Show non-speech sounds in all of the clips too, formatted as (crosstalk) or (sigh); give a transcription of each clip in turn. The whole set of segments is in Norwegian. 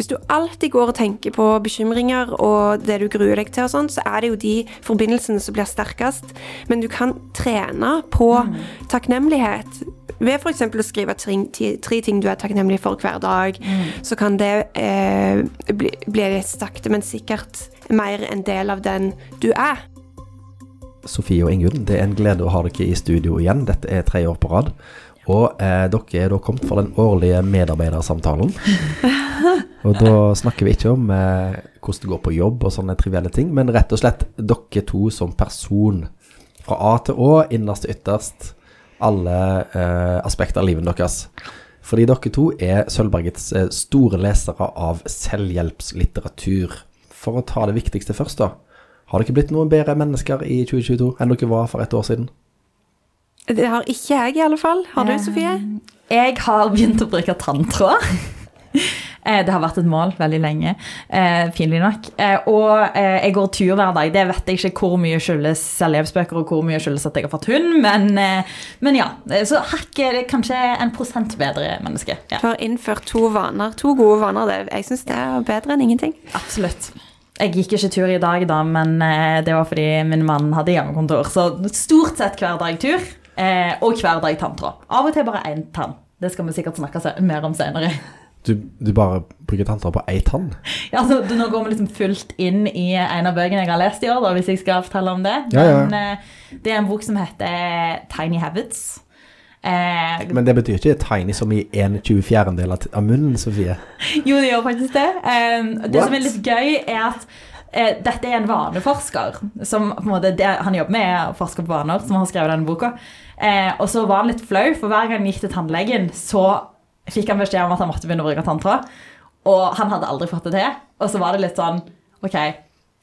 Hvis du alltid går og tenker på bekymringer og det du gruer deg til, og sånn, så er det jo de forbindelsene som blir sterkest. Men du kan trene på takknemlighet. Ved f.eks. å skrive tre, tre ting du er takknemlig for hver dag, så kan det eh, bli, bli sakte, men sikkert mer en del av den du er. Sofie og Ingunn, det er en glede å ha dere i studio igjen. Dette er tre år på rad. Og eh, dere er da kommet for den årlige medarbeidersamtalen. (laughs) og da snakker vi ikke om eh, hvordan det går på jobb og sånne trivielle ting, men rett og slett dere to som person. Fra A til Å, innerst til ytterst. Alle eh, aspekter av livet deres. Fordi dere to er Sølvbergets eh, store lesere av selvhjelpslitteratur. For å ta det viktigste først, da. Har dere blitt noen bedre mennesker i 2022 enn dere var for et år siden? Det har ikke jeg, i alle fall. Har du, Sofie? Jeg har begynt å bruke tanntråd. Eh, Det har vært et mål veldig lenge, eh, pinlig nok. Eh, Og eh, jeg går tur hver dag. Det vet jeg ikke hvor mye skyldes selvhjelpsbøker og hvor mye skyldes at jeg har fått hund, men, men ja. Så hakket er kanskje en prosent bedre menneske. Du har innført to vaner. To gode vaner. Det, jeg syns det er bedre enn ingenting. absolutt. Jeg gikk ikke tur i dag, da, men det var fordi min mann hadde hjemmekontor. Så stort sett hver dag tur, eh, og hver dag tanntråd. Av og til bare én tann. Det skal vi sikkert snakke mer om senere. (laughs) Du, du bare bruker tanntråd på én tann? Ja, altså, du, Nå går vi liksom fullt inn i en av bøkene jeg har lest i år, da, hvis jeg skal fortelle om det. Ja, ja. Men eh, det er en bok som heter Tiny Habits. Eh, Men det betyr ikke tiny som i en 24-del av munnen, Sofie. (laughs) jo, det gjør faktisk det. Eh, det som er litt gøy, er at eh, dette er en vaneforsker. Som på en måte, det han jobber med, er å forske på vaner, som har skrevet denne boka. Eh, og så var han litt flau, for hver gang han gikk til tannlegen, så fikk han beskjed om at han måtte begynne å bruke tanntråd. Og han hadde aldri fått det til. Og så var det litt sånn OK,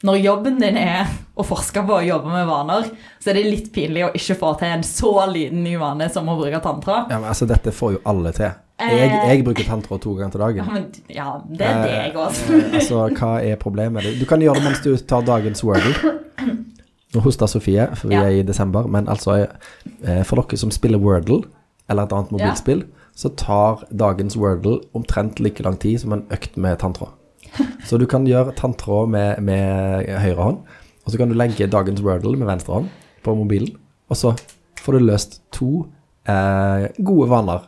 når jobben din er å forske på å jobbe med vaner, så er det litt pinlig å ikke få til en så liten ny vane som å bruke tanntråd. Ja, men altså, dette får jo alle til. Jeg, jeg bruker tanntråd to ganger til Ja, dagen. men, ja det er det jeg også. Eh, altså, hva er problemet? Du kan gjøre det mens du tar dagens Wordle. (clears throat) Nå hoster Sofie, for vi Ja. er i desember, men altså, eh, for dere som spiller Wordle, eller et annet mobilspill, så tar dagens Wordle omtrent like lang tid som en økt med tanntråd. Så du kan gjøre tanntråd med, med høyre hånd, og så kan du legge dagens Wordle med venstre hånd på mobilen, og så får du løst to eh, gode vaner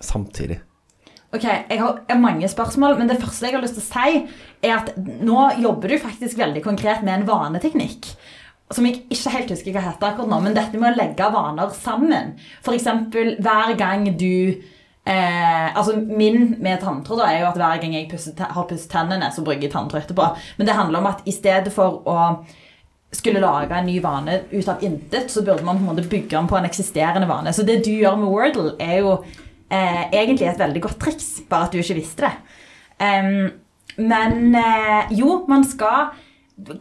samtidig. Ok, jeg har mange spørsmål, men det første jeg har lyst til å si, er at nå jobber du faktisk veldig konkret med en vaneteknikk. Som jeg ikke helt husker hva heter akkurat nå, men dette med å legge vaner sammen. F.eks. hver gang du eh, altså Min med tanntråd er jo at hver gang jeg pusser, har pusset tennene, så bruker jeg tanntråd etterpå. Men det handler om at i stedet for å skulle lage en ny vane ut av intet, så burde man på en måte bygge den på en eksisterende vane. Så det du gjør med Wordle, er jo eh, egentlig et veldig godt triks, bare at du ikke visste det. Um, men eh, jo, man skal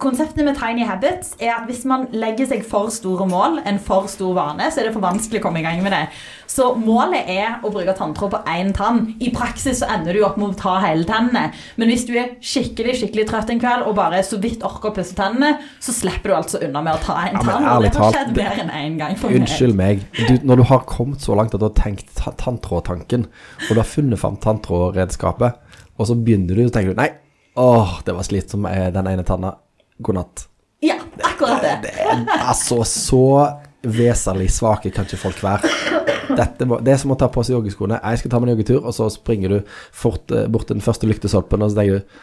Konseptet med Tiny Habits er at hvis man legger seg for store mål, en for stor vane, så er det for vanskelig å komme i gang med det. Så målet er å bruke tanntråd på én tann. I praksis så ender du opp med å ta hele tennene. Men hvis du er skikkelig skikkelig trøtt en kveld og bare så vidt orker å pusse tennene, så slipper du altså unna med å ta en Ja, tann. og det har skjedd mer enn én gang for meg. Unnskyld meg. Du, når du har kommet så langt at du har tenkt ta- tanntrådtanken, og du har funnet fram tanntrådredskapet, og så begynner du, så tenker du nei, åh, det var slitsomt med den ene tanna. God natt. Ja, akkurat det. Det er, altså, så vesentlig svake kan ikke folk være. Dette må, det er som å ta på seg joggeskoene. Jeg skal ta meg en joggetur, og så springer du fort eh, bort til den første lyktestolpen, og så tenker du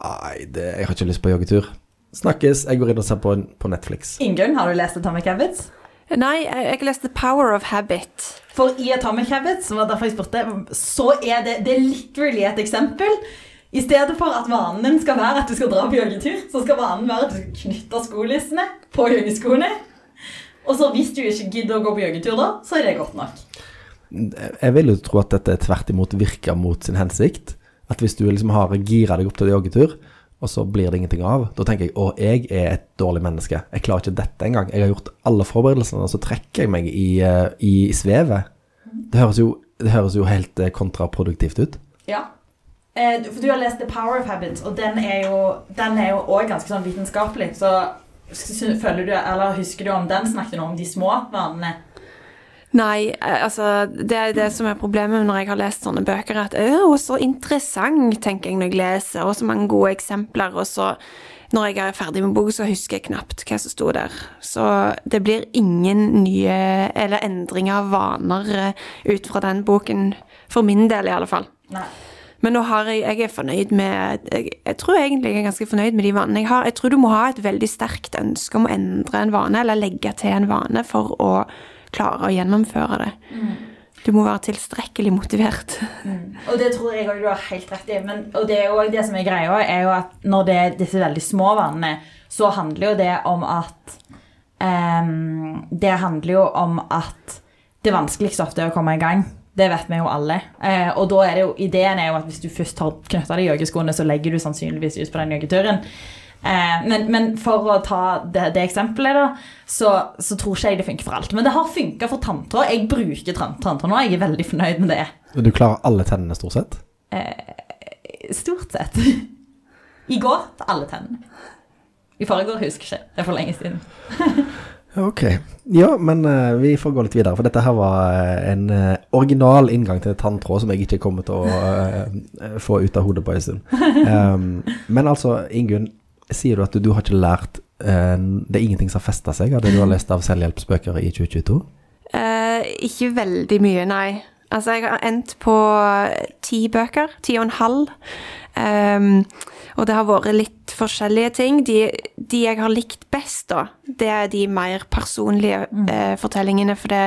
Nei, jeg har ikke lyst på joggetur. Snakkes. Jeg går inn og ser på, en, på Netflix. Ingunn, har du lest Atomic Habits? Nei, jeg, jeg leste Power of Habit. For i Atomic Habits, som var derfor jeg spurte, så er det, det er literally et eksempel. I stedet for at vanen din skal være at du skal dra på joggetur, så skal vanen være at du skal knytte skolissene på joggeskoene. Og så hvis du ikke gidder å gå på joggetur da, så er det godt nok. Jeg vil jo tro at dette tvert imot virker mot sin hensikt. At hvis du liksom har gira deg opp til joggetur, og så blir det ingenting av, da tenker jeg å, jeg er et dårlig menneske. Jeg klarer ikke dette engang. Jeg har gjort alle forberedelsene, og så trekker jeg meg i, eh, i svevet. Det høres jo, det høres jo helt eh, kontraproduktivt ut. Ja. Eh, for du har lest The Power of Habits, og den er jo den er også ganske sånn vitenskapelig. Så føler du, eller husker du om den? Snakket du om de små vanene? Nei, eh, altså det er det som er problemet når jeg har lest sånne bøker, at å, så interessant, tenker jeg når jeg leser, og så mange gode eksempler, og så når jeg er ferdig med boka, så husker jeg knapt hva som sto der. Så det blir ingen nye eller endringer av vaner eh, ut fra den boken, for min del i alle fall. Nei. Men nå har jeg, jeg er fornøyd med jeg, jeg tror egentlig jeg er ganske fornøyd med de vanene jeg har. Jeg tror du må ha et veldig sterkt ønske om å endre en vane, eller legge til en vane, for å klare å gjennomføre det. Du må være tilstrekkelig motivert. Og det tror jeg du har helt rett i. Men, og det, jo det som er greia, er jo at når det er disse veldig små vanene, så handler jo det om at um, Det handler jo om at det vanskeligste ofte er å komme i gang. Det vet vi jo alle. Eh, og da er det jo, ideen er jo at hvis du først har knytta deg joggeskoene, så legger du sannsynligvis ut på den joggeturen. Eh, men, men for å ta det, det eksempelet, da, så, så tror ikke jeg det funker for alt. Men det har funka for tanntråd. Jeg bruker tann- tanntråd nå. Jeg er veldig fornøyd med det. Du klarer alle tennene stort sett? Stort sett. I går til alle tennene. I forrige husker jeg ikke. Det er for lenge siden. (laughs) Ok. Ja, men uh, vi får gå litt videre, for dette her var eh, en uh, original inngang til tanntråd som jeg ikke kommer til å uh, få ut av hodet på en stund. Um, (laughs) men altså, Ingunn, sier du at du, du har ikke lært Det er ingenting som har festa seg av det du har lest av selvhjelpsbøker i 2022? Eh, ikke veldig mye, nei. Altså, jeg har endt på ti bøker. Ti og en halv. Ehm, og det har vært litt forskjellige ting. De, de jeg har likt best, da, det er de mer personlige eh, fortellingene. For det,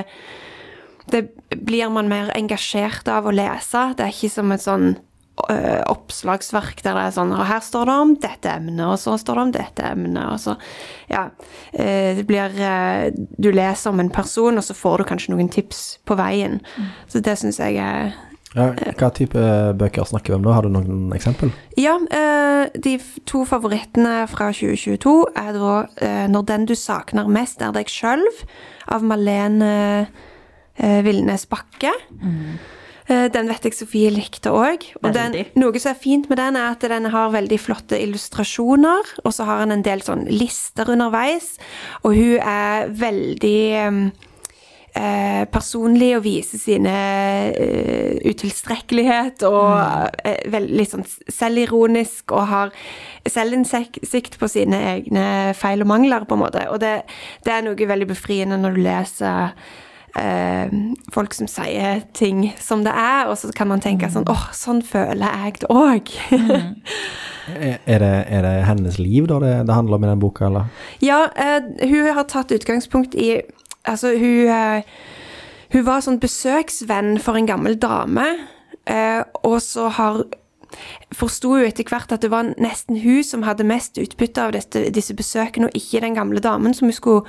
det blir man mer engasjert av å lese. Det er ikke som et sånn øh, oppslagsverk der det er sånn Og her står det om dette emnet, og så står det om dette emnet, og så Ja. eh, det blir eh, Du leser om en person, og så får du kanskje noen tips på veien. Så det syns jeg er Ja, hva type bøker snakker vi om nå? Har du noen eksempel? Ja, eh, de to favorittene fra 2022 er da eh, 'Når den du sakner mest er deg sjøl' av Malene eh, Villnes Bakke. Mm. Den vet jeg Sofie likte òg. Og den, noe som er fint med den, er at den har veldig flotte illustrasjoner, og så har den en del sånn lister underveis, og hun er veldig em, eh, personlig og viser sine eh, utilstrekkelighet og eh, vel- litt sånn selvironisk og har selvinnsikt på sine egne feil og mangler, på en måte. Og det, det er noe veldig befriende når du leser eh, folk som sier ting som det er, og så kan man tenke sånn åh, sånn føler jeg det òg. (laughs) Er er det, er det hennes liv da det, det handler om i den boka, eller? Ja, eh, hun har tatt utgangspunkt i Altså, hun eh, Hun var sånn besøksvenn for en gammel dame, eh, og så har Forsto hun etter hvert at det var nesten hun som hadde mest utbytte av dette, disse besøkene, og ikke den gamle damen som hun skulle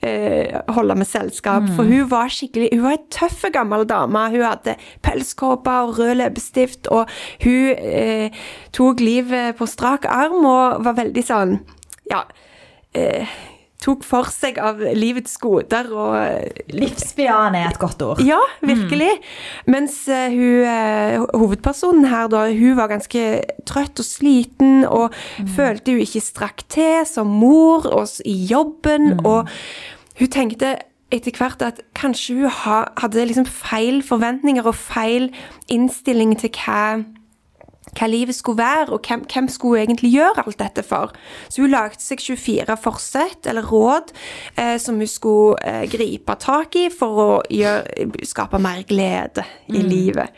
eh, holde med selskap. For hun var skikkelig Hun var ei tøff gammel dame. Hun hadde pelskåpe og rød leppestift, og hun eh, tok livet på strak arm og var veldig sånn Ja. Eh, tok for seg av livets goder og Livsbejaende er et godt ord. ja, virkelig. Mens eh, hun, eh, hovedpersonen her, da, hun var ganske trøtt og sliten, og følte hun ikke strakk til som mor og i jobben, og hun tenkte etter hvert at kanskje hun hadde liksom feil forventninger og feil innstilling til hva hva livet skulle være, og hvem, hvem skulle hun egentlig gjøre alt dette for. Så hun lagde seg 24 forsett, eller råd, eh, som hun skulle eh, gripe tak i for å gjøre, skape mer glede i livet.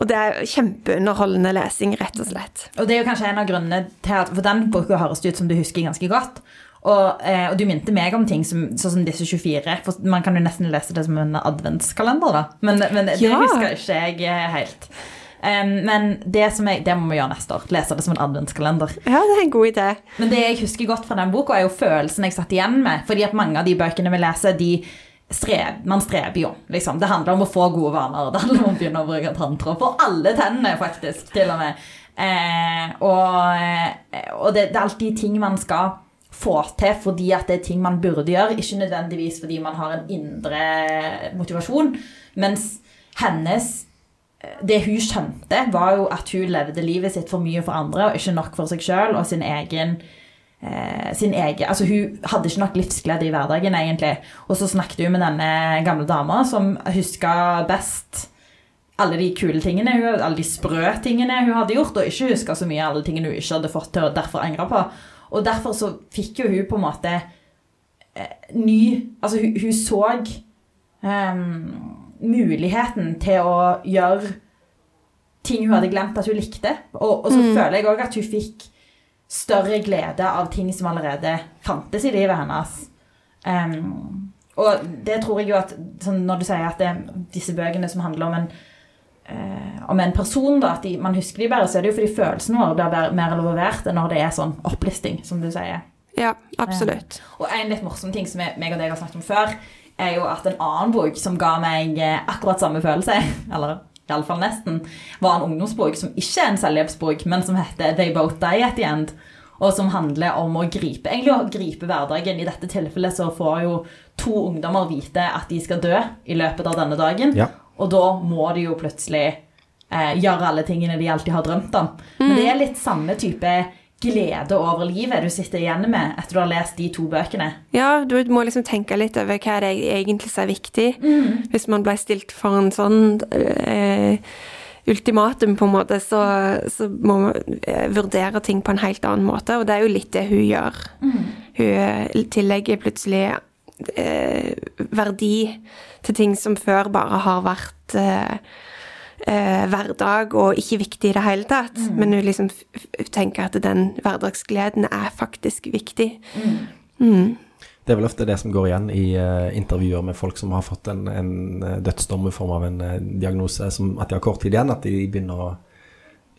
Og det er kjempeunderholdende lesing, rett og slett. Og det er jo kanskje en av grunnene til at For den boka høres ut som du husker ganske godt. Og, eh, og du minte meg om ting som, sånn som disse 24. For man kan jo nesten lese det som en adventskalender, da. Men, men det Ja. husker ikke jeg eh, helt. Men det, som jeg, det må vi gjøre neste år. Lese det som en adventskalender. Ja, det er en god idé. Men det jeg husker godt fra den boka, er jo følelsen jeg satt igjen med. Fordi at mange av de bøkene vi leser, de streb, man streber jo. Liksom. Det handler om å få gode vaner. Det handler om å begynne å bruke tanntråd på alle tennene, faktisk. til og med. Eh, og eh, og det, det er alltid ting man skal få til fordi at det er ting man burde gjøre. Ikke nødvendigvis fordi man har en indre motivasjon. Mens hennes det hun skjønte, var jo at hun levde livet sitt for mye for andre, og ikke nok for seg sjøl og sin egen eh, sin egen Altså hun hadde ikke nok livsglede i hverdagen, egentlig. Og så snakket hun med denne gamle dama som huska best alle de kule tingene, hun, alle de sprø tingene hun hadde gjort, og ikke huska så mye av alle tingene hun ikke hadde fått til å derfor angre på. Og derfor så fikk jo hun på en måte eh, ny Altså hun, hun så um, muligheten til å gjøre ting hun hadde glemt at hun likte. Og, og så mm. føler jeg òg at hun fikk større glede av ting som allerede fantes i livet hennes. Um, og det tror jeg jo at sånn Når du sier at det, disse bøkene som handler om en, uh, om en person, da, at de, man husker de bedre, så er det jo fordi følelsene våre blir mer, involvert enn når det er sånn opplisting, som du sier. Ja, absolutt. Um, og en litt morsom ting som jeg, meg og deg har snakket om før, er jo at en annen bok som ga meg eh, akkurat samme følelse, (laughs) eller iallfall nesten, var en ungdomsbok som ikke er en selvhjelpsbok, men som heter They Both Die At The End. Og som handler om å gripe egentlig å gripe hverdagen. I dette tilfellet så får jo to ungdommer vite at de skal dø i løpet av denne dagen. Ja. Og da må de jo plutselig eh, gjøre alle tingene de alltid har drømt om. Mm. Men det er litt samme type glede over livet du sitter igjen med etter du har lest de to bøkene. Ja, du må liksom tenke litt over hva det egentlig er viktig. Mm. Hvis man ble stilt for en sånn eh, ultimatum, på en måte, så, så, må man eh, vurdere ting på en helt annen måte. Og det er jo litt det hun gjør. Mm. Hun eh, tillegger plutselig eh, verdi til ting som før bare har vært eh, eh, hverdag og ikke viktig i det hele tatt. Mm. Men hun liksom tenker at den hverdagsgleden er faktisk viktig. Mm. Mm. Det er vel ofte det som går igjen i uh, intervjuer med folk som har fått en, en eh, dødsdom i form av en uh, diagnose, som, at de har kort tid igjen, at de begynner å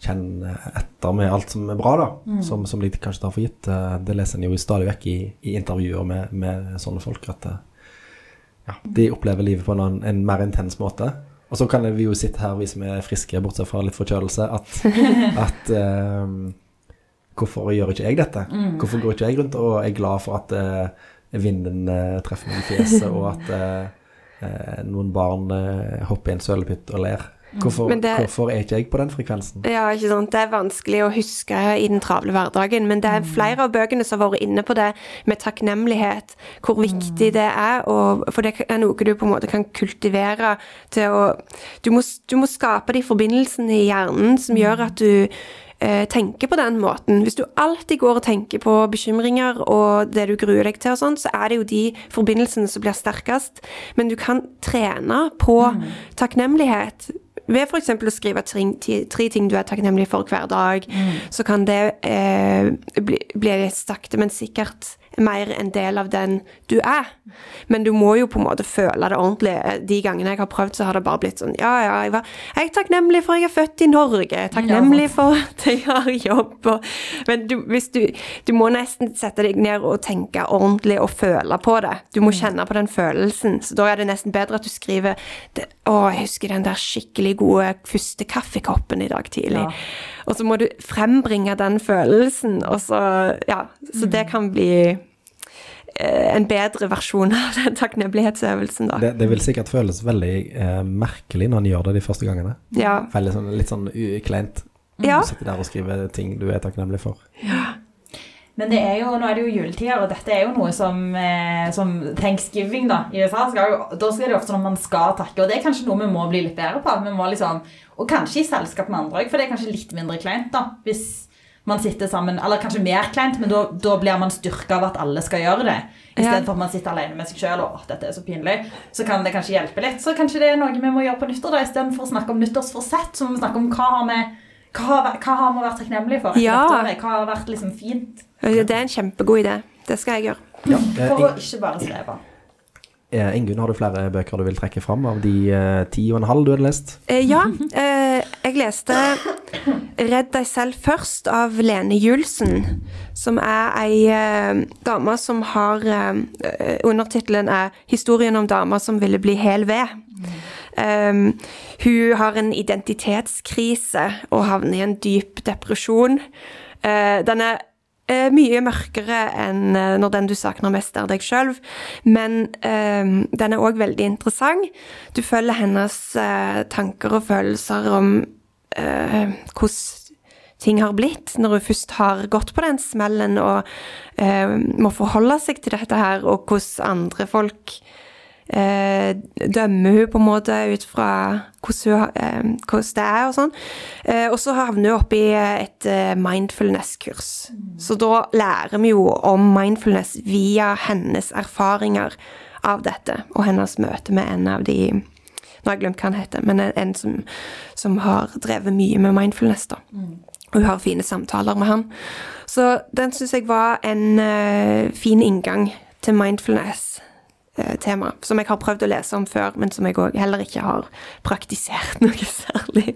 kjenne etter med alt som er bra, da, mm. som, som, de kanskje tar for gitt. Uh, det leser en jo stadig vekk i, i intervjuer med, med, sånne folk, at ja, de opplever livet på en, en mer intens måte. Og så kan vi jo sitte her, vi som er friske, bortsett fra litt forkjølelse, at, (laughs) at um, Hvorfor gjør ikke jeg dette? Mm. Hvorfor går ikke jeg rundt og er glad for at uh, vinden uh, treffer meg i fjeset, og at uh, noen barn hopper i en sølepytt og ler? Hvorfor, det, hvorfor, er ikke jeg på den frekvensen? Ja, ikke sant. Det er vanskelig å huske i den travle hverdagen. Men det er mm. flere av bøkene som har vært inne på det med takknemlighet. Hvor viktig mm. det er. Og, for det er noe du på en måte kan kultivere til å Du må, du må skape de forbindelsene i hjernen som gjør mm. at du eh, tenker på den måten. Hvis du alltid går og tenker på bekymringer og det du gruer deg til og sånn, så er det jo de forbindelsene som blir sterkest. Men du kan trene på takknemlighet ved f.eks. å skrive tre, tre, ting du er takknemlig for hver dag, mm. så kan det eh, bli, bli sakte, men sikkert mer en del av den du er. Men du må jo på en måte føle det ordentlig. De gangene jeg har prøvd, så har det bare blitt sånn Ja, ja, jeg, var, jeg er takknemlig for jeg er født i Norge. Takknemlig for at jeg har jobb. Og, men du, hvis du, du må nesten sette deg ned og tenke ordentlig og føle på det. Du må mm. kjenne på den følelsen. Så da er det nesten bedre at du skriver det, Å, jeg husker den der skikkelig gode første kaffekoppen i dag tidlig. Ja. Og så må du frembringe den følelsen, og så Ja. Så det mm. kan bli en bedre versjon av den takknemlighetsøvelsen, da. Det, det, vil sikkert føles veldig eh, merkelig når en gjør det de første gangene. Ja. Veldig sånn, litt sånn kleint. Ja. Du sitter der og skriver ting du er takknemlig for. Ja. Men det er jo, nå er det jo juletider, og dette er jo noe som, eh, som thanksgiving da, i USA. Skal jo, da skal det ofte når man skal takke, og det er kanskje noe vi må bli litt bedre på. Vi må liksom, Og kanskje i selskap med andre òg, for det er kanskje litt mindre kleint. da, hvis man sitter sammen Eller kanskje mer kleint, men da blir man styrka av at alle skal gjøre det. Istedenfor ja. at man sitter alene med seg sjøl og dette er så pinlig. Så kan det kanskje hjelpe litt. Så kanskje det er noe vi må gjøre på nyttår. da Istedenfor å snakke om nyttårsforsett, så må vi snakke om hva har vi hva har, hva har vi vært takknemlige for? Ja. Hva har vært liksom fint? Det er en kjempegod idé. Det skal jeg gjøre. Ja, for å ikke bare streve. Eh, Ingunn, har du flere bøker du vil trekke fram av de eh, ti og en halv du hadde lest? Eh, ja. Jeg leste 'Redd deg selv først' av Lene Julsen. Som er ei dame som har Undertittelen er 'Historien om dama som ville bli hel ved'. Um, hun har en identitetskrise og havner i en dyp depresjon. Uh, den er eh, mye mørkere enn eh, når den du savner mest, er deg sjøl. Men eh, den er òg veldig interessant. Du følger hennes eh, tanker og følelser om eh, hvordan ting har blitt, når hun først har gått på den smellen og eh, må forholde seg til dette her, og hvordan andre folk eh, dømmer hun på en måte ut fra hvordan, hun, eh, hvordan det er og sånn. Eh, og så havner hun oppi et eh, mindfulness-kurs. Så da lærer vi jo om mindfulness via hennes erfaringer av dette, og hennes møte med en av de Nå har jeg glemt hva han heter, men en, som, som har drevet mye med mindfulness, da. Og hun har fine samtaler med han. Så den syns jeg var en eh, fin inngang til mindfulness-tema. som jeg har prøvd å lese om før, men som jeg òg heller ikke har praktisert (laughs) noe særlig.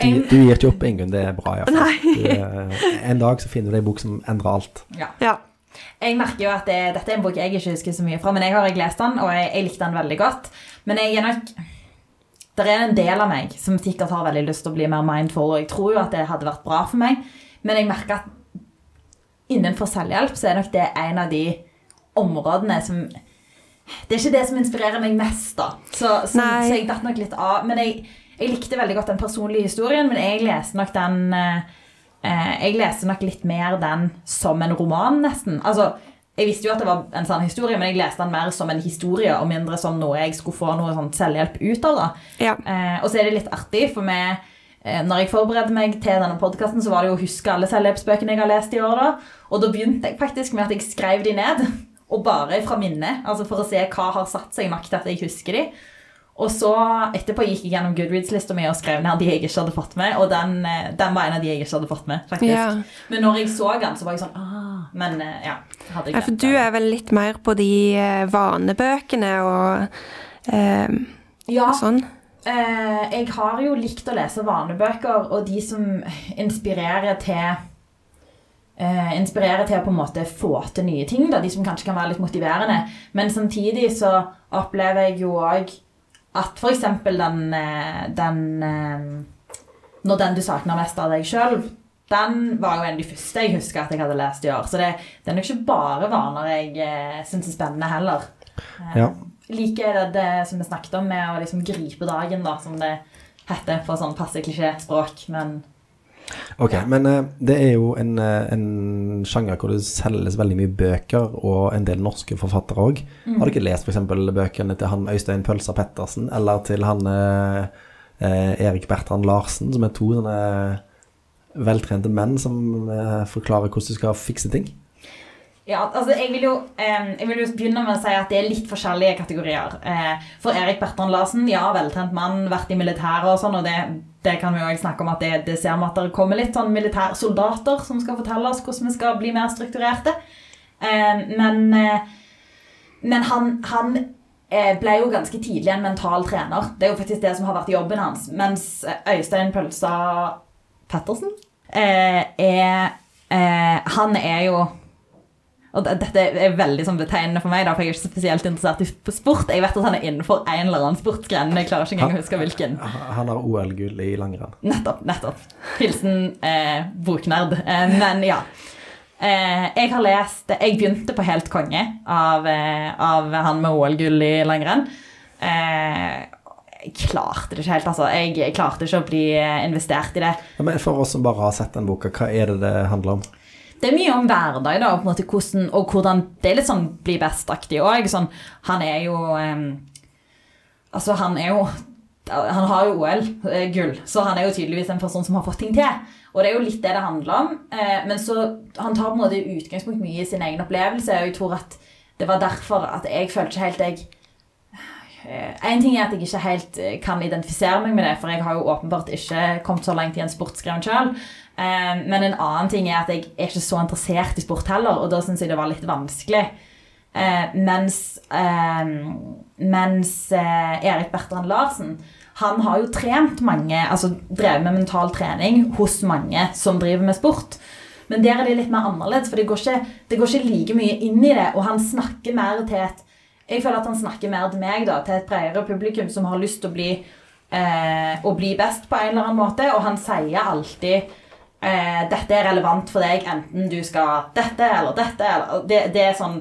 Du, du gir ikke opp, Ingunn. Det er bra. i hvert fall. Nei. Du, eh, en dag så finner du ei en bok som endrer alt. Ja. Ja. Jeg merker jo at det, Dette er en bok jeg ikke husker så mye fra, men jeg har ikke lest den, og jeg, jeg likte den veldig godt. Men jeg er nok Det er en del av meg som sikkert har veldig lyst til å bli mer mindful, og jeg tror jo at det hadde vært bra for meg, men jeg merker at innenfor selvhjelp så er nok det en av de områdene som Det er ikke det som inspirerer meg mest, da. Så, så, så jeg datt nok litt av. Men jeg, jeg likte veldig godt den personlige historien, men jeg leste nok den eh, eh, Jeg leste nok litt mer den som en roman, nesten. Altså, jeg visste jo at det var en sånn historie, men jeg leste den mer som en historie, og mindre som noe jeg skulle få noe sånn selvhjelp ut av. da. Ja. Eh, og så er det litt artig, for vi, eh, når jeg forberedte meg til denne podkasten, så var det jo å huske alle selvhjelpsbøkene jeg har lest i år. da. Og da begynte jeg faktisk med at jeg skrev de ned, (laughs) og bare fra minnet, altså for å se hva har satt seg nok til at jeg husker de. Og så etterpå gikk jeg gjennom Goodreads-lista mi og skrev ned de jeg ikke hadde fått med. Og den, eh, den var en av de jeg ikke hadde fått med. faktisk. Ja. Men når jeg så den, så var jeg sånn ah, Men ja. ja. jeg Ja, for du er vel litt mer på de eh, vanebøkene og eh, ja, sånn? Eh, jeg har jo likt å lese vanebøker, og de som inspirerer til eh, inspirere til å på en måte få til nye ting, da, de som kanskje kan være litt motiverende. Men samtidig så opplever jeg jo òg at f.eks. den, eh, den eh, Når den du savner mest av deg sjøl, den var jo en av de første jeg husker at jeg hadde lest i år. Så det, det er nok ikke bare vaner jeg eh, syns er spennende heller. Eh, Ja. Liker det, det som vi snakket om med å liksom gripe dagen, da, som det heter på sånn passe klisjéspråk. Men Ok, men eh, det er jo en, eh, en sjanger hvor det selges veldig mye bøker, og en del norske forfattere òg. Har du ikke lest f.eks. bøkene til han Øystein Pølsa Pettersen, eller til han eh, eh, Erik Bertrand Larsen, som er to sånne veltrente menn som eh, forklarer hvordan du skal fikse ting? Ja, altså jeg vil, jo, eh, jeg vil jo begynne med å si at det er litt forskjellige kategorier. Eh, for Erik Bertrand Larsen, ja, veltrent mann, vært i militæret og sånn, og det, det kan vi jo snakke om at det, det ser vi at det kommer litt sånn militærsoldater som skal fortelle oss hvordan vi skal bli mer strukturerte. Eh, men, men han, han eh, ble jo ganske tidlig en mental trener. Det er jo faktisk det som har vært jobben hans. Mens Øystein Pølsa Pettersen eh, er eh, Han er jo og dette er veldig sånn betegnende for meg, da, for jeg er ikke spesielt interessert i sport. Jeg vet at han er innenfor en eller annen sportsgren, jeg klarer ikke engang å huske hvilken. Han har OL-gull i langrenn. Nettopp. nettopp. Hilsen eh, boknerd. Eh, men ja. Eh, jeg har lest Jeg begynte på Helt konge av, eh, av han med OL-gull i langrenn. Eh, jeg klarte det ikke helt, altså. Jeg, jeg klarte ikke å bli eh, investert i det. Ja, men for oss som bare har sett den boka, hva er det det handler om? Det er mye om hverdag, da, måte hvordan, og hvordan Det er litt sånn bli best-aktig òg. Sånn, han er jo um, Altså, han er jo Han har jo OL-gull, så han er jo tydeligvis en person som har fått ting til. Og det er jo litt det det handler om. Eh, men så Han tar på en måte utgangspunkt mye i sin egen opplevelse, og jeg tror at det var derfor at jeg følte ikke helt jeg en ting er at jeg ikke helt eh, kan identifisere meg med det, for jeg har jo åpenbart ikke kommet så langt i en sportsgren sjøl. Men en annen ting er at jeg er ikke så interessert i sport heller, og da syns jeg det var litt vanskelig. Eh, mens eh, mens eh, Erik Bertrand Larsen han har jo trent mange, altså drevet med mental trening hos mange som driver med sport. Men der er det litt mer annerledes, for det går ikke, det går ikke like mye inn i det. Og han snakker mer til et Jeg føler at han snakker mer til meg, da, til et bredere publikum som har lyst til å bli, eh, å bli best på en eller annen måte. Og han sier alltid eh, dette er relevant for deg, enten du skal dette eller dette. Eller, det, det er sånn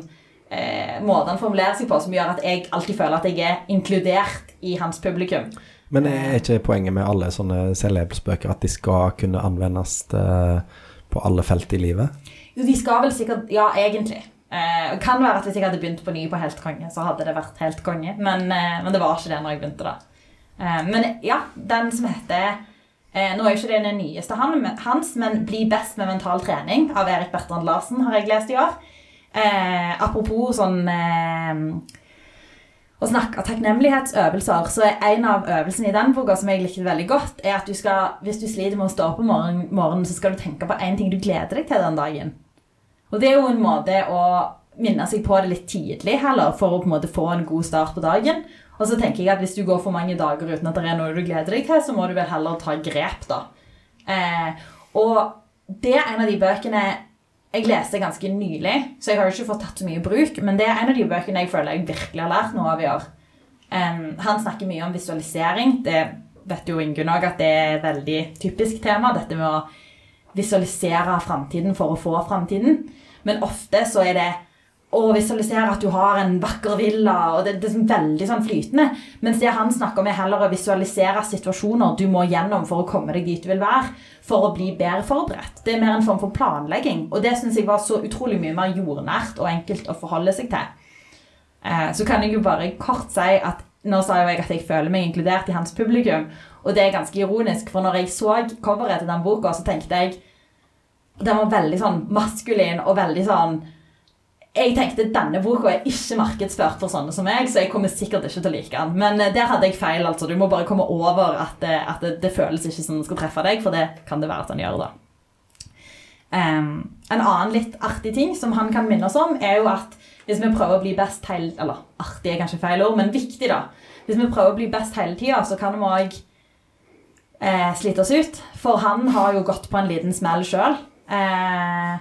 eh, måten han formulerer seg på som gjør at jeg alltid føler at jeg er inkludert i hans publikum. Men er ikke poenget med alle sånne selvhjelpsbøker at de skal kunne anvendes eh, på alle felt i livet? Jo, de skal vel sikkert Ja, egentlig. Eh, kan være at Hvis jeg hadde begynt på ny på Helt konge, så hadde det vært helt konge. Men, eh, men det var ikke det når jeg begynte, da. Eh, men ja, den som heter Nå er jo ikke det den nyeste han, hans, men 'Bli best med mental trening' av Erik Bertrand Larsen har jeg lest i år. Eh, apropos sånn eh, å snakke av takknemlighetsøvelser, så er en av øvelsene i den boka som jeg likte veldig godt, er at du skal, hvis du sliter med å stå opp om morgenen, morgenen, så skal du tenke på én ting du gleder deg til den dagen. Og det er jo en måte å minne seg på det litt tidlig heller, for å på en måte få en god start på dagen. Og så tenker jeg at hvis du går for mange dager uten at det er noe du gleder deg til, så må du vel heller ta grep, da. Eh, og det er en av de bøkene jeg leste ganske nylig, så jeg har ikke fått tatt så mye bruk, men det er en av de bøkene jeg føler jeg virkelig har lært noe av i år. Um, han snakker mye om visualisering. Det vet jo Ingunn òg at det er et veldig typisk tema. Dette med å visualisere framtiden for å få framtiden. Men ofte så er det å visualisere at du har en vakker villa. og Det, det er veldig sånn flytende. Mens det han snakker om, er heller å visualisere situasjoner du må gjennom for å komme deg dit du vil være. For å bli bedre forberedt. Det er mer en form for planlegging. Og det syns jeg var så utrolig mye mer jordnært og enkelt å forholde seg til. Eh, så kan jeg jo bare kort si at nå sa jo jeg at jeg føler meg inkludert i hans publikum. Og det er ganske ironisk, for når jeg så coveret til den boka, så tenkte jeg Den var veldig sånn maskulin og veldig sånn jeg tenkte denne boka er ikke markedsført for sånne som meg, så jeg kommer sikkert ikke til å like den. Men eh, der hadde jeg feil. altså. Du må bare komme over at, det, at det, det føles ikke som den skal treffe deg, for det kan det være at den gjør. da. Um, en annen litt artig ting som han kan minne oss om, er jo at hvis vi prøver å bli best hele Eller artig er kanskje feil ord, men viktig, da. Hvis vi prøver å bli best hele tida, så kan vi òg eh, slite oss ut. For han har jo gått på en liten smell sjøl. Eh,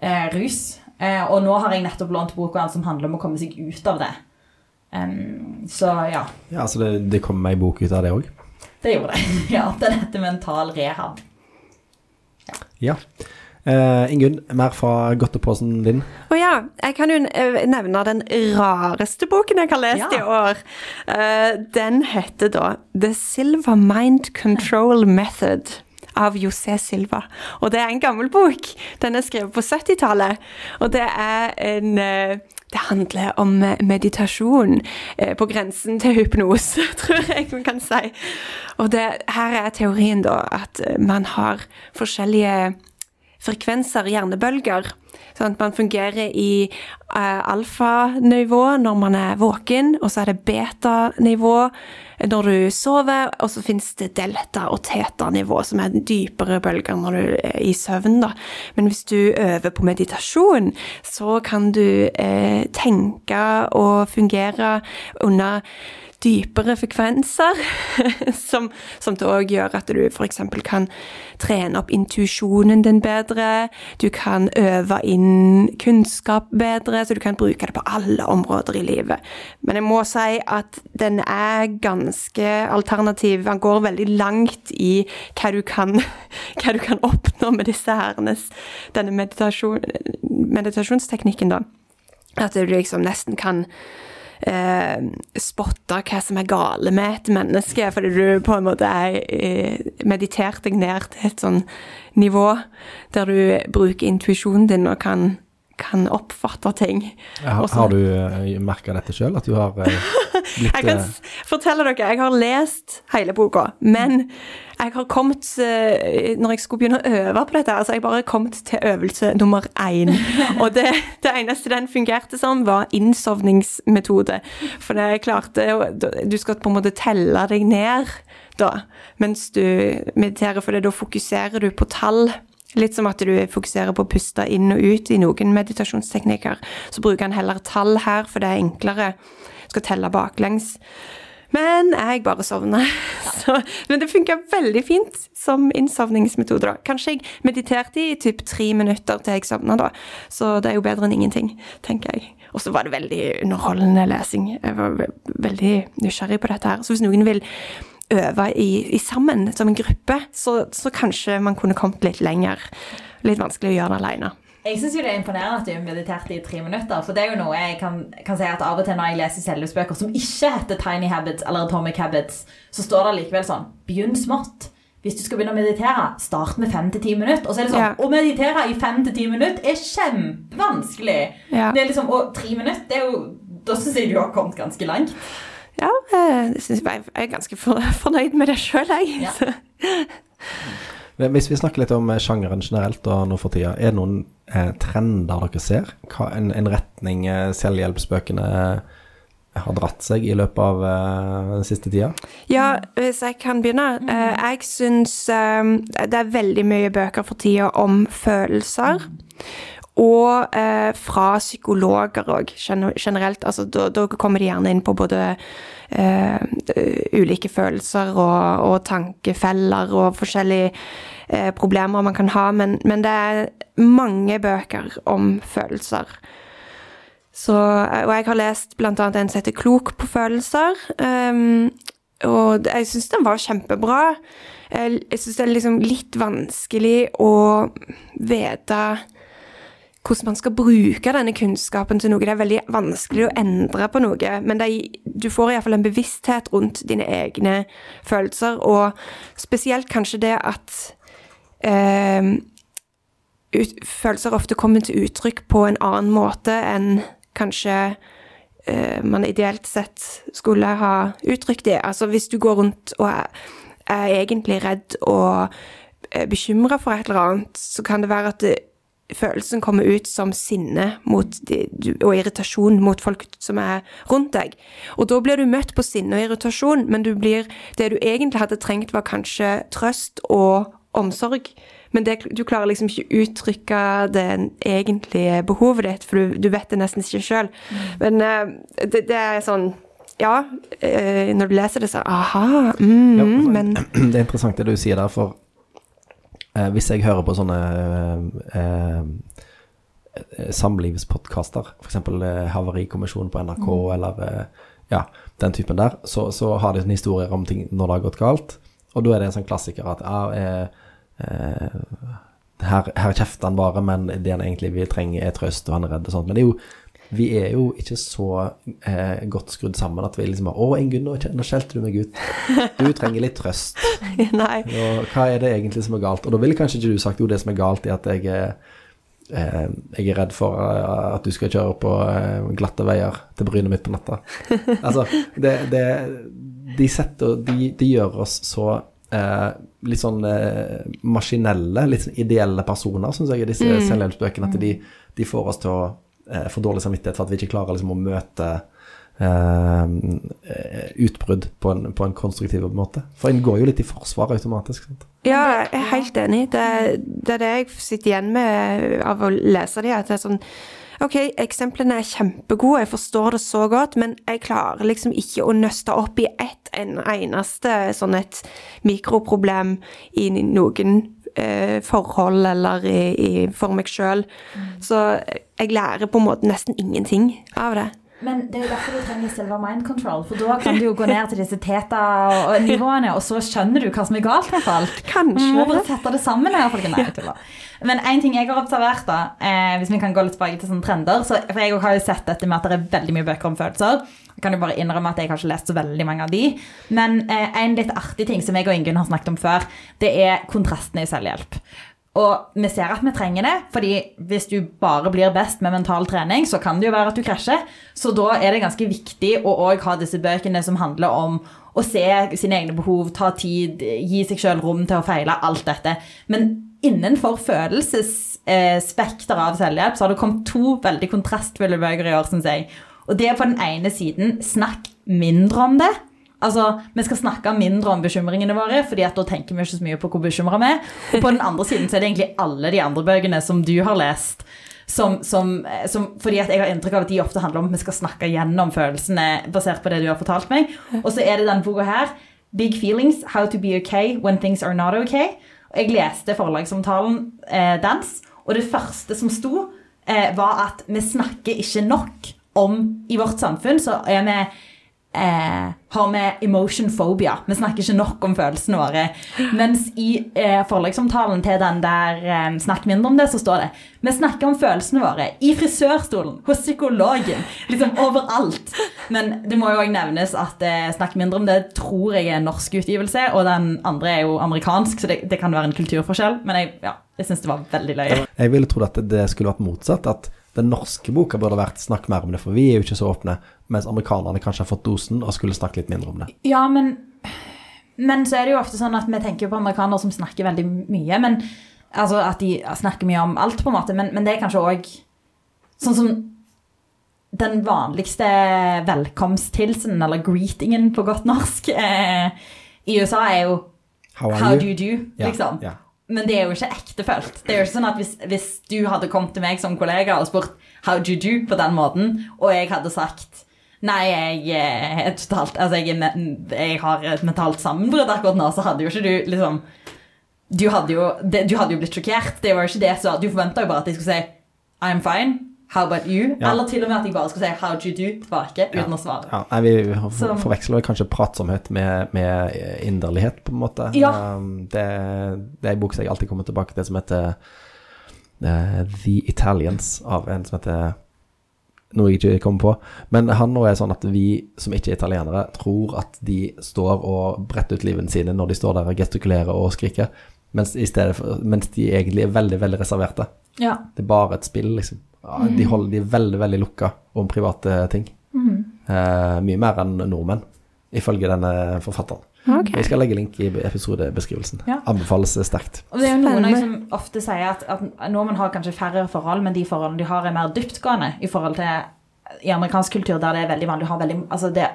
eh, rus. Eh, og nå har jeg nettopp lånt boka hans som handler om å komme seg ut av det. Um, så ja. Ja, Så det, det kom ei bok ut av det òg? Det gjorde det. (laughs) ja, Den heter Mental rehab. Ja. ja. Uh, Ingunn, mer fra godteposen din? Å oh, ja. Jeg kan jo nevne den rareste boken jeg har lest ja. i år. Uh, den heter da The Silver Mind Control Method av José Silva. Og det er en gammel bok. Den er skrevet på 70-tallet. Og det er en eh, det handler om meditasjon eh, på grensen til hypnose, (laughs) tror jeg man kan si. Og det, her er teorien da at man har forskjellige frekvenser, hjernebølger. Sånn at man fungerer i uh, alfanivå når man er våken, og så er det betanivå når du sover, og så finnes det delta- og teta-nivå, som er dypere bølger når du er i søvn. Da. Men hvis du øver på meditasjon, så kan du uh, tenke og fungere under dypere frekvenser, (laughs) som, som det òg gjør at du f.eks. kan trene opp intuisjonen din bedre, du kan øve inn kunnskap bedre, så du kan bruke det på alle områder i livet. Men jeg må si at den er ganske alternativ. Den går veldig langt i hva du kan, (laughs) hva du kan oppnå med disse herrenes, denne meditasjon, meditasjonsteknikken, da. At du liksom nesten kan eh, spotte hva som er gale med et menneske, fordi du på en måte er eh, meditert deg ned til et sånn nivå der du bruker intuisjonen din og kan, kan oppfatte ting. Har, har, du eh, merka dette sjøl, at du har (laughs) uh, blitt Jeg kan fortelle dere, jeg har lest hele boka, men jeg har kommet eh, Når jeg skulle begynne å øve på dette, altså jeg bare kommet til øvelse nummer én. (laughs) Og det, det eneste den fungerte som, var innsovningsmetode. For det klarte Du skal på en måte telle deg ned da, mens du mediterer, for da fokuserer du på tall. Litt som at du fokuserer på å puste inn og ut i noen meditasjonsteknikker. Så bruker han heller tall her, for det er enklere. Skal telle baklengs. Men jeg bare sovna. (laughs) men det funka veldig fint som innsovningsmetode. da. Kanskje jeg mediterte i typ tre minutter til jeg sovna, da. Så det er jo bedre enn ingenting, tenker jeg. Og så var det veldig underholdende lesing. Jeg var veldig nysgjerrig på dette her. Så hvis noen vil øve i, i sammen som en gruppe, så, så, kanskje man kunne kommet litt lenger. Litt vanskelig å gjøre det aleine. Jeg syns det er imponerende at du mediterte i tre minutter. For det er jo noe jeg kan, kan si at av og til når jeg leser selvhjelpsbøker som ikke heter Tiny Habits eller Atomic Habits, så står det likevel sånn Begynn smått. Hvis du skal begynne å meditere, start med fem til ti minutter. Og så er det sånn, Ja. Å meditere i fem til ti minutter er kjempevanskelig. Ja. Det er liksom, Og tre minutter, det er jo Da syns jeg du har kommet ganske langt. Ja, eh, jeg, synes jeg er ganske (laughs) fornøyd med det sjøl, jeg. Ja. (laughs) Hvis vi snakker litt om eh, sjangeren generelt og nå for tida, er det noen eh, trender dere ser? Hva, en, en retning eh, selvhjelpsbøkene eh, har dratt seg i løpet av eh, den siste tida? Ja, hvis jeg kan begynne. Eh, jeg syns eh, det er veldig mye bøker for tida om følelser. Og eh, fra psykologer òg, generelt. Altså, da, da kommer de gjerne inn på både eh, ulike følelser og, og tankefeller og forskjellige eh, problemer man kan ha. Men, men det er mange bøker om følelser. Så, og jeg har lest annet en som heter Klok på følelser. Um, og jeg syns den var kjempebra. Jeg syns det er liksom litt vanskelig å vite hvordan man skal bruke denne kunnskapen til noe. Det er veldig vanskelig å endre på noe, men er- du får iallfall en bevissthet rundt dine egne følelser, og spesielt kanskje det at eh, ut, følelser ofte kommer til uttrykk på en annen måte enn kanskje eh, man ideelt sett skulle ha uttrykt det. Altså hvis du går rundt og er, er egentlig redd og eh, bekymra for et eller annet, så kan det være at det, følelsen kommer ut som sinne mot de, og irritasjon mot folk som er rundt deg. Og da blir du møtt på sinne og irritasjon, men du blir, det du egentlig hadde trengt, var kanskje trøst og omsorg. Men det, du klarer liksom ikke uttrykke det egentlige behovet ditt, for du, du vet det nesten ikke sjøl. Men eh, det, det er sånn Ja, eh, når du leser det, så aha, mm, Ja, men (clears throat) Det er interessant det du sier der, for eh, hvis jeg hører på sånne eh, eh, samlivspodkaster, f.eks. Eh, Havarikommisjonen på NRK, eller eh, ja, den typen der, så, så har de sånne historier om ting når det har gått galt. Og da er det en sånn klassiker at ja, eh, eh, her, her kjefter han bare, men det han egentlig vil trenge, er trøst, og han er redd og sånt. Men det er jo vi er jo ikke så eh, godt skrudd sammen at vi liksom bare 'Å, Ingunn, nå nå skjelte du meg ut. (laughs) Du trenger litt trøst.' (laughs) Nei. Og hva er det egentlig som er galt? Og da ville kanskje ikke du sagt jo det som er galt, er at jeg er, eh, jeg er redd for eh, at du skal kjøre på eh, glatte veier til brynet mitt på natta. (laughs) Altså, det, det, de, setter, de, de gjør oss så eh, litt sånn eh, maskinelle, litt sånn ideelle personer, syns jeg, i disse selvhjelpsbøkene. At de, de får oss til å eh, for dårlig samvittighet for at vi ikke klarer liksom, å møte eh, utbrudd på en, på en konstruktiv måte. For en går jo litt i forsvar automatisk. Sant? Ja, jeg er helt enig. Det, det er det jeg sitter igjen med av å lese de, at det er sånn Ok, eksemplene er kjempegode, jeg forstår det så godt, men jeg klarer liksom ikke å nøste opp i ett en eneste sånn et mikroproblem i noen eh, forhold eller i, i, for meg sjøl. Så jeg lærer på en måte nesten ingenting av det. Men det er jo derfor du trenger silver mind control. For da kan du jo gå ned til disse teta-nivåene, og så skjønner du hva som er galt med folk. Kanskje. Må bare sette det sammen her, tuller. Men en ting jeg har observert, da, eh, hvis vi kan gå litt tilbake til sånne trender så, For jeg har jo sett dette med at det er veldig mye bøker om følelser. Jeg kan jo bare innrømme at jeg har ikke lest så veldig mange av de. Men eh, en litt artig ting som jeg og Ingunn har snakket om før, det er kontrastene i selvhjelp. Og vi ser at vi trenger det, fordi hvis du bare blir best med mental trening, så kan det jo være at du krasjer. Så da er det ganske viktig å òg ha disse bøkene som handler om å se sine egne behov, ta tid, gi seg sjøl rom til å feile, alt dette. Men innenfor følelsesspekteret av selvhjelp så har det kommet to veldig kontrastfulle bøker i år, syns jeg. Og det er på den ene siden snakk mindre om det. Altså, Vi skal snakke mindre om bekymringene våre, fordi at da tenker vi ikke så mye på hvor bekymra vi er. Og på den andre siden så er det egentlig alle de andre bøkene som du har lest. Som, som, som, fordi at jeg har inntrykk av at de ofte handler om at vi skal snakke gjennom følelsene basert på det du har fortalt meg. Og så er det denne boka her, Big Feelings, How to be okay when things are not okay. Og jeg leste forlagsomtalen eh, dans, og det første som sto, eh, var at vi snakker ikke nok om I vårt samfunn så er vi eh, har vi emotion phobia. Vi snakker ikke nok om følelsene våre. Mens i eh, forlagsomtalen til den der eh, 'Snakk mindre om det', så står det vi snakker om følelsene våre i frisørstolen, hos psykologen, liksom overalt. Men det må jo òg nevnes at eh, 'Snakk mindre om det' tror jeg er en norsk utgivelse, og den andre er jo amerikansk, så det, det kan være en kulturforskjell. Men jeg, ja, jeg syns det var veldig løye. Jeg ville trodd at det skulle vært motsatt. At den norske boka burde vært 'snakk mer om det', for vi er jo ikke så åpne. Mens amerikanerne kanskje har fått dosen og skulle snakke litt mindre om det. Ja, men, men så er det jo ofte sånn at vi tenker på amerikanere som snakker veldig mye. men Altså at de snakker mye om alt, på en måte. Men, men det er kanskje òg sånn som den vanligste velkomsthilsen, eller greetingen på godt norsk, eh, i USA er jo How are How do you do, Ja, liksom. ja. Men det er jo ikke ektefølt. Det er jo ikke sånn at hvis, hvis du hadde kommet til meg som kollega og spurt how do you do på den måten, og jeg hadde sagt Nei, jeg er totalt Altså, jeg, er, jeg har et mentalt sammenbrudd akkurat nå, så hadde jo ikke du liksom Du hadde jo, du hadde jo blitt sjokkert. Det var jo ikke det så Du forventa jo bare at jeg skulle si I'm fine. How about you? Ja. Eller til og med at jeg bare skulle si how do you do tilbake uten å svare. Ja, nei, vi forveksler kanskje pratsomhet med, med inderlighet, på en måte. Ja. Um, det, det er en bok som jeg alltid kommer tilbake til, som heter uh, The Italians, av en som heter noe jeg ikke kommer på. Men han nå er sånn at vi som ikke er italienere, tror at de står og bretter ut livene sine når de står der og gestikulerer og skriker, mens, for, mens de egentlig er veldig, veldig reserverte. Ja. Det er bare et spill, liksom. Ja, de, holder, de er veldig, veldig lukka om private ting. Eh, mye mer enn nordmenn, ifølge denne forfatteren. Okay. Jeg skal legge link i episodebeskrivelsen. Ja. Anbefales sterkt. Og det er jo noen Spennende. som ofte sier at, at nordmenn har kanskje færre forhold, men de forholdene de har, er mer dyptgående i forhold til i amerikansk kultur, der det er veldig vanlig å ha veldig altså det,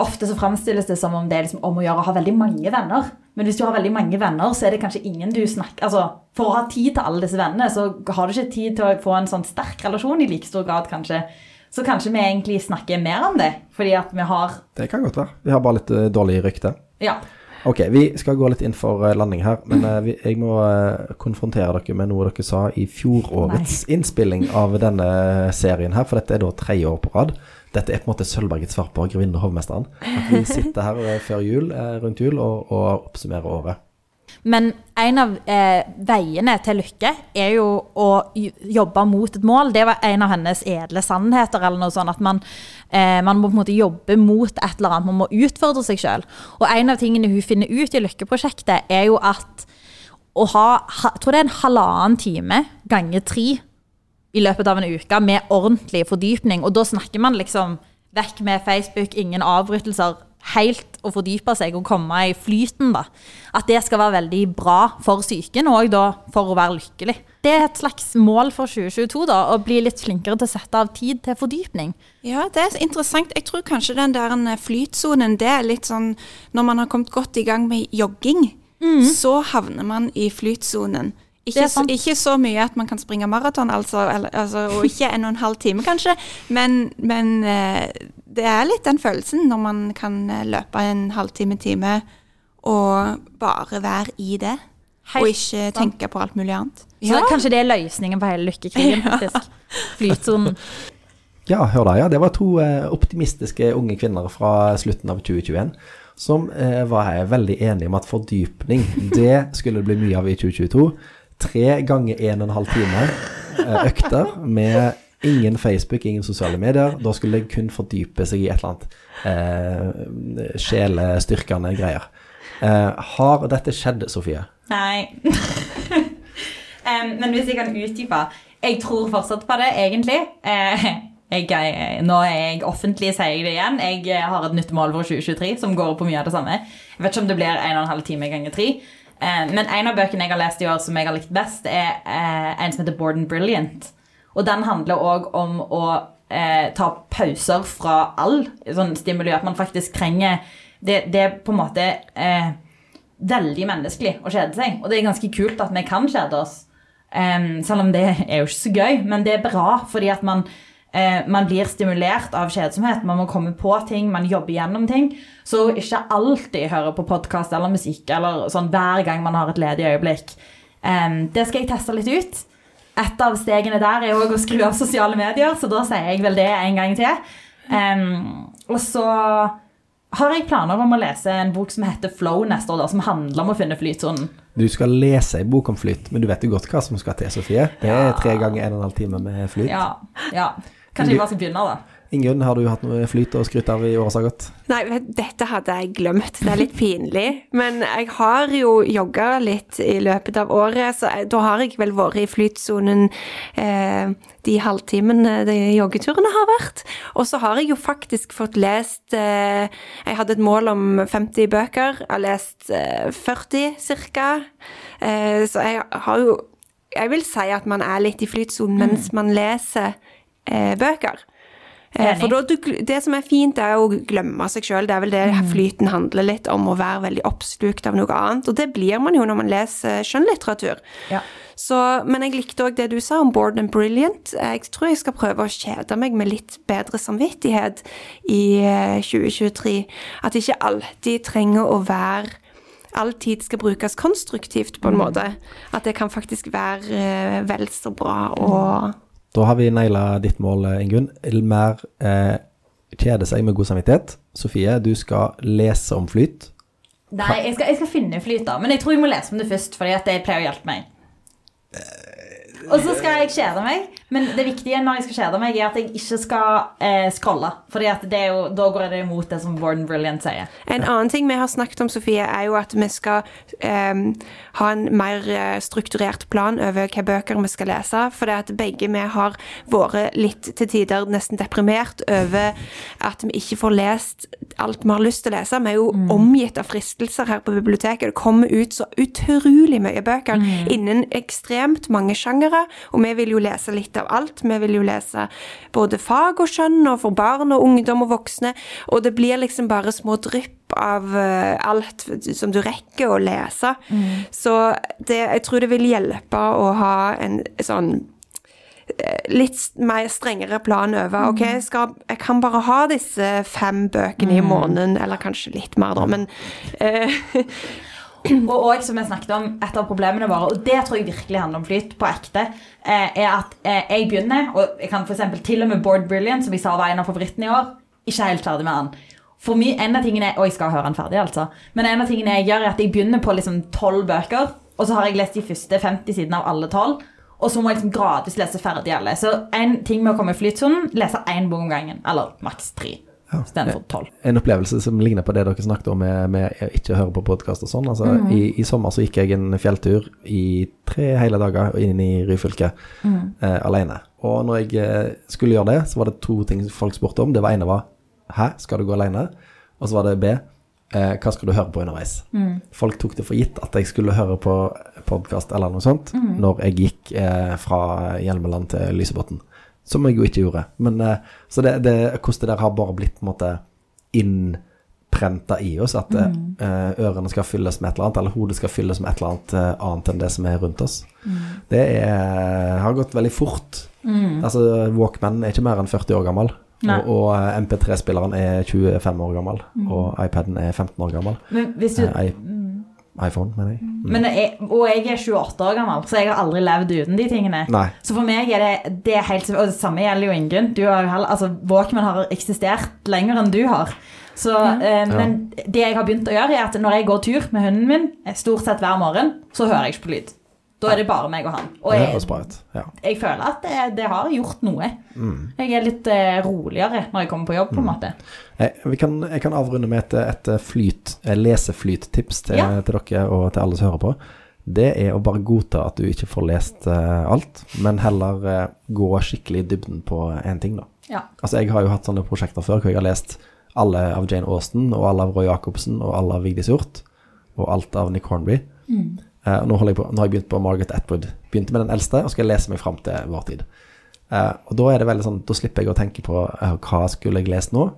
Ofte så framstilles det som om det er liksom om å gjøre å ha veldig mange venner. Men hvis du har veldig mange venner, så er det kanskje ingen du snakker Altså, For å ha tid til alle disse vennene, så har du ikke tid til å få en sånn sterk relasjon i like stor grad, kanskje. Så kanskje vi egentlig snakker mer om det, fordi at vi har Det kan godt være. Vi har bare litt eh, dårlig rykte. Ja. Ok, vi skal gå litt inn for eh, landing her, men eh, vi, jeg må konfrontere dere med noe dere sa i fjorårets innspilling av denne serien her, for dette er da tredje år på rad. Dette er på en måte Sølvbergets svar på Grevinnen og hovmesteren. At vi sitter her eh, før jul, eh, rundt jul, og, og oppsummerer året. Men en av eh, veiene til lykke er jo å jobbe mot et mål. Det var en av hennes edle sannheter. eller noe sånt, At man, eh, man må på en måte jobbe mot et eller annet. Man må utfordre seg sjøl. Og en av tingene hun finner ut i Lykkeprosjektet, er jo at å ha ha- Jeg tror det er en halvannen time ganger tre i løpet av en uke med ordentlig fordypning. Og da snakker man liksom vekk med Facebook, ingen avbrytelser. Helt å fordype seg og komme i flyten, da. At det skal være veldig bra for psyken, og da for å være lykkelig. Det er et slags mål for 2022, da, å bli litt flinkere til å sette av tid til fordypning. Ja, det er interessant. Jeg tror kanskje den der flytsonen, det er litt sånn Når man har kommet godt i gang med jogging, så havner man i flytsonen. Det Ikke så, ikke så mye at man kan springe maraton, altså, altså, og ikke en og en halv time kanskje, men, men eh, det er litt den følelsen når man kan eh, løpe en halvtime, time, og bare være i det. Helt og ikke sant. tenke på alt mulig annet. Så kanskje det er løsningen på hele lykkekrigen, (laughs) faktisk. Flytsonen. Ja, hør da, ja. Det var to eh, optimistiske unge kvinner fra slutten av 2021 som eh, var jeg veldig enige om at fordypning, (laughs) det skulle det bli mye av i 2022 tre ganger en og en halv time eh, økter med Ingen Facebook, ingen sosiale medier. Da skulle det kun fordype seg i et eller annet eh, sjelestyrkende greier. Eh, har dette skjedd, Sofie? Nei. (laughs) um, men hvis jeg kan utdype Jeg tror fortsatt på det, egentlig. Eh, jeg, nå er jeg offentlig, sier jeg det igjen. Jeg har et nytt mål for 2023 som går på mye av det samme. Jeg vet ikke om det blir 1 12 time ganger 3 men en av bøkene jeg har lest i år som jeg har likt best, er eh, en som heter Borden Brilliant. Og den handler òg om å eh, ta pauser fra all sånn stimuli. At man faktisk trenger Det, det er på en måte eh, veldig menneskelig å kjede seg. Og det er ganske kult at vi kan kjede oss. Em, selv om det er jo ikke så gøy, men det er bra fordi at man, eh, man blir stimulert av kjedsomhet. Man må komme på ting, man jobber gjennom ting. Så ikke alltid høre på podkast eller musikk eller sånn hver gang man har et ledig øyeblikk. Eh, det skal jeg teste litt ut. Et av stegene der er òg å skru av sosiale medier, så da sier jeg vel det en gang til. Um, og så har jeg planer om å lese en bok som heter Flow neste år, da, som handler om å finne flytsonen. Du skal lese en bok om flyt, men du vet jo godt hva som skal til, Sofie. Det er tre ganger en og en halv time med flyt. Ja, ja. Kanskje jeg bare skal begynne, da. Ingunn, har du hatt noe flyt å skryte av i året som har gått? Nei, dette hadde jeg glemt. Det er litt pinlig. Men jeg har jo jogga litt i løpet av året, så jeg, da har jeg vel vært i flytsonen eh, de halvtimene de joggeturene har vært. Og så har jeg jo faktisk fått lest eh, Jeg hadde et mål om 50 bøker. Jeg har lest eh, 40 ca. Eh, så jeg har jo Jeg vil si at man er litt i flytsonen mens man leser bøker. Eh, Enig. For du, det som er fint, er å glemme seg sjøl. Det er vel det flyten handler litt om, å være veldig oppslukt av noe annet. Og det blir man jo når man leser skjønnlitteratur. Ja. Så, men jeg likte òg det du sa om Bored and Brilliant. Jeg tror jeg skal prøve å kjede meg med litt bedre samvittighet i eh, 2023. At ikke alltid trenger å være All tid skal brukes konstruktivt, på en måte. At det kan faktisk være eh, vel så bra og Da har vi naila ditt mål, Ingunn. Elmer eh, kjede seg med god samvittighet. Sofie, du skal lese om flyt. Nei, jeg skal, jeg skal finne flyt, da. Men jeg tror jeg må lese om det først, fordi at det pleier å hjelpe meg. Og så skal jeg kjede meg, men det viktige når jeg skal kjede meg, er at jeg ikke skal eh, scrolle. Jo, da går det imot det som Warden Brilliant sier. En annen ting vi har snakket om, Sofie, er jo at vi skal eh, ha en mer eh, strukturert plan over hvilke bøker vi skal lese. For det at begge vi har vært litt til tider nesten deprimert over at vi ikke får lest alt vi har lyst til å lese. Vi er jo omgitt av fristelser her på biblioteket. Det kommer ut så utrolig mye bøker innen ekstremt mange sjangere, og vi vil jo lese litt av alt. Vi vil jo lese både fag og skjønn, og for barn og ungdom og voksne, og det blir liksom bare små drypp av eh, alt som du rekker å lese. Så det, jeg tror det vil hjelpe å ha en sånn eh, litt mer strengere plan over Ok, jeg, skal, jeg kan bare ha disse fem bøkene i måneden, eller kanskje litt mer, da, men eh, (laughs) Og også, som jeg snakket om, et av problemene våre, og det tror jeg virkelig handler om flyt, på ekte, eh, er at eh, jeg begynner, og jeg kan eksempel til og med Board Brilliant, som jeg sa var en av favorittene i år, ikke helt ferdig med den. For meg, en av tingene, Og jeg skal høre den ferdig, altså. Men en av tingene jeg gjør, er at jeg begynner på liksom tolv bøker, og så har jeg lest de første 50 sidene av alle tolv. Og så må jeg liksom gradvis lese ferdig alle. Så en ting med å komme i flytsonen, lese én bok om gangen. Eller maks tre. Istedenfor tolv. En opplevelse som ligner på det dere snakket om med, med å høre på podkast og sånn. Altså, i, I sommer så gikk jeg en fjelltur i tre hele dager inn i Ryfylke eh, alene. Og når jeg eh, skulle gjøre det, så var det to ting folk spurte om. Det var ene var Hæ, skal du gå alene? Og så var det B. Eh, hva skal du høre på underveis? Folk tok det for gitt at jeg skulle høre på podkast eller noe sånt når jeg gikk eh, fra Hjelmeland til Lysebotn. Som jeg jo ikke gjorde. Men, eh, så det, det, hvordan det der har bare blitt på en måte innprenta i oss, at mm. ørene skal fylles med et eller annet, eller hodet skal fylles med et eller annet eh, annet enn det som er rundt oss. Det er, har gått veldig fort. Altså, Walkman er ikke mer enn 40 år gammel. Og, og eh, MP3-spilleren er 25 år gammel, og iPaden er 15 år gammel. Men hvis du Eh, iPhone, mener jeg. Mm. Men jeg, og jeg er 28 år gammel, så jeg har aldri levd uten de tingene. Nei. Så for meg er det, det er helt Og det samme gjelder jo Ingunn. Du har altså, Walkman har eksistert lenger enn du har. Så, eh, men det jeg har begynt å gjøre, er at når jeg går tur med hunden min, eh, stort sett hver morgen, så hører jeg ikke på lyd. Da er det bare meg og han. Og jeg. Ja. jeg føler at det, det har gjort noe. Mm. Jeg er litt eh, roligere når jeg kommer på jobb, på en måte. Jeg, vi kan, jeg kan avrunde med et, et flyt, leseflyttips til, Ja. til dere og til alle som hører på. Det er å bare godta at du ikke får lest uh, alt, men heller uh, gå skikkelig i dybden på én ting, da. Ja. Altså, jeg har jo hatt sånne prosjekter før hvor jeg har lest alle av Jane Austen, og alle av Roy Jacobsen, og alle av Vigdis Hjorth, og alt av Nick Hornby. Eh, og nå, på, nå har jeg begynt på Margaret Atwood. Begynte med den eldste, og skal lese meg fram til vår tid. Uh, og da er det veldig sånn, da slipper jeg å tenke på uh, hva skulle jeg lest nå.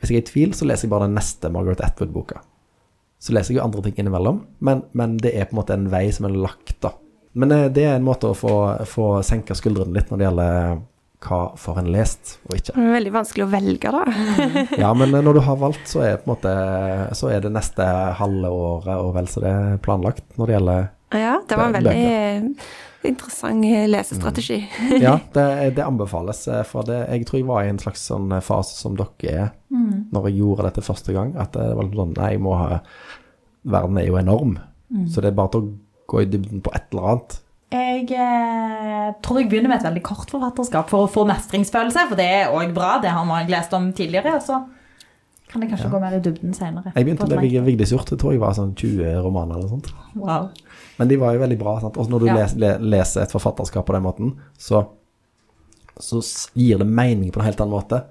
Hvis jeg er i tvil, så leser jeg bare den neste Margaret Atwood-boka. Så leser jeg jo andre ting innimellom, men, men det er på en måte en vei som er lagt, da. Men det er en måte å få, få senka skuldrene litt når det gjelder hva får en lest og ikke. det er veldig vanskelig å velge, da. (laughs) Ja, men når du har valgt, så er, på en måte, så er det neste halve året og vel så det er planlagt når det gjelder Ja, det var en Bøker. veldig interessant eh, lesestrategi. Ja, (laughs) det, det anbefales. eh, For det, jeg tror jeg var i en slags sånn eh, fase som dere er når jeg gjorde dette første gang. At det var sånn Nei, jeg må ha Verden er jo enorm. Så det er bare til å gå i dybden på et eller annet. Jeg eh, tror jeg begynner med et veldig kort forfatterskap for å få mestringsfølelse, for det er òg bra. Det har man lest om tidligere. og Så kan jeg kanskje gå mer i dybden senere. Jeg begynte med Vig- Vigdis Hjorth. Tror jeg var sånn 20 romaner eller sånt. Wow. Men de var jo veldig bra. Sant? Og når du Ja. les, le, leser et forfatterskap på den måten, så, så gir det mening på en helt annen måte.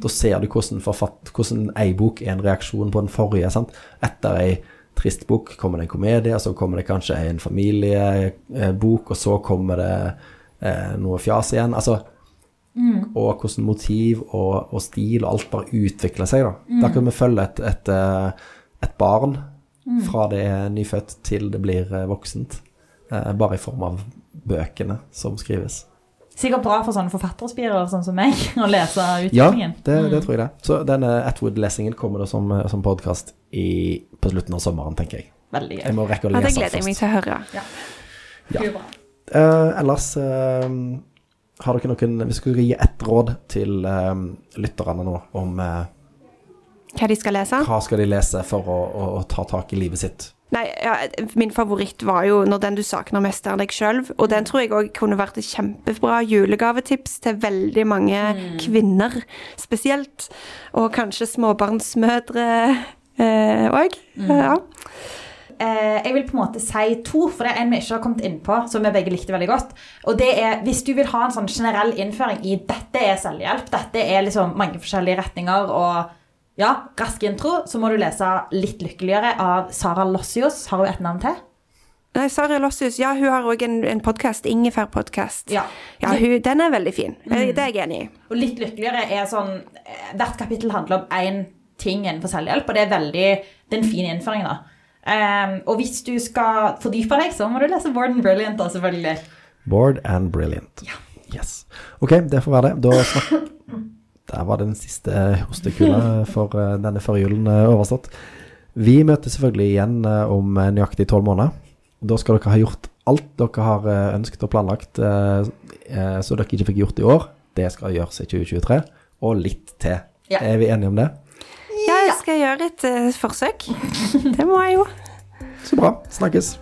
Da ser du hvordan, forfatt, hvordan ei bok er en reaksjon på den forrige. Sant? Etter ei trist bok kommer det en komedie, og så kommer det kanskje en familiebok, og så kommer det eh, noe fjas igjen. Altså, og hvordan motiv og, og stil og alt bare utvikler seg. Da, da kan vi følge et, et, eh, et barn fra det er nyfødt til det blir eh, voksent. eh, Bare i form av bøkene som skrives. Sikkert bra for sånne forfatterspirer sånn som meg (laughs) å lese Ja, utviklingen. det, det tror jeg det. Så denne Atwood-lesingen kommer da som, eh, som podkast på slutten av sommeren, tenker jeg. Veldig gøy. Jeg må rekke å lese Ja, det gleder jeg meg til å høre. Ja. ja. Uh, ellers uh, har dere noen Hvis dere skal gi ett råd til uh, lytterne nå om Hva de skal lese? hva skal de lese for å, å, å ta tak i livet sitt? Nei, ja, Min favoritt var jo 'Når den du savner mest er deg sjøl'. Og den tror jeg òg kunne vært et kjempebra julegavetips til veldig mange kvinner spesielt. Og kanskje småbarnsmødre òg. ja. Eh, jeg vil på en måte si to, for det er en vi ikke har kommet inn på, som vi begge likte veldig godt. Og det er hvis du vil ha en sånn generell innføring i dette er selvhjelp, dette er liksom mange forskjellige retninger og ja, rask intro, så må du lese Litt lykkeligere av Sara Lossius. Har hun et navn til? Nei, Sara Lossius, ja, hun har òg en, en podkast, Ingefær-podkast. Ja. Ja, hun, den er veldig fin. Mm. Det er jeg enig i. Og Litt lykkeligere er sånn eh, Hvert kapittel handler om én ting innenfor selvhjelp, og det er veldig Det er en fin innføring, da. Um, og hvis du skal fordype deg, så må du lese Bored and Brilliant, da, selvfølgelig. Bored and brilliant. Yes. Ok, det får være det. Der var den siste hostekula for eh, denne førjulen julen overstått. Vi møtes selvfølgelig igjen eh, om eh, nøyaktig tolv måneder. Da skal dere ha gjort alt dere har eh, ønsket og planlagt, eh, eh, så dere ikke fikk gjort i år. Det skal gjøres i 2023, og litt til. Ja. Er vi enige om det? Skal gjøre et eh, forsøk. Det må jeg jo. Så bra. Snakkes.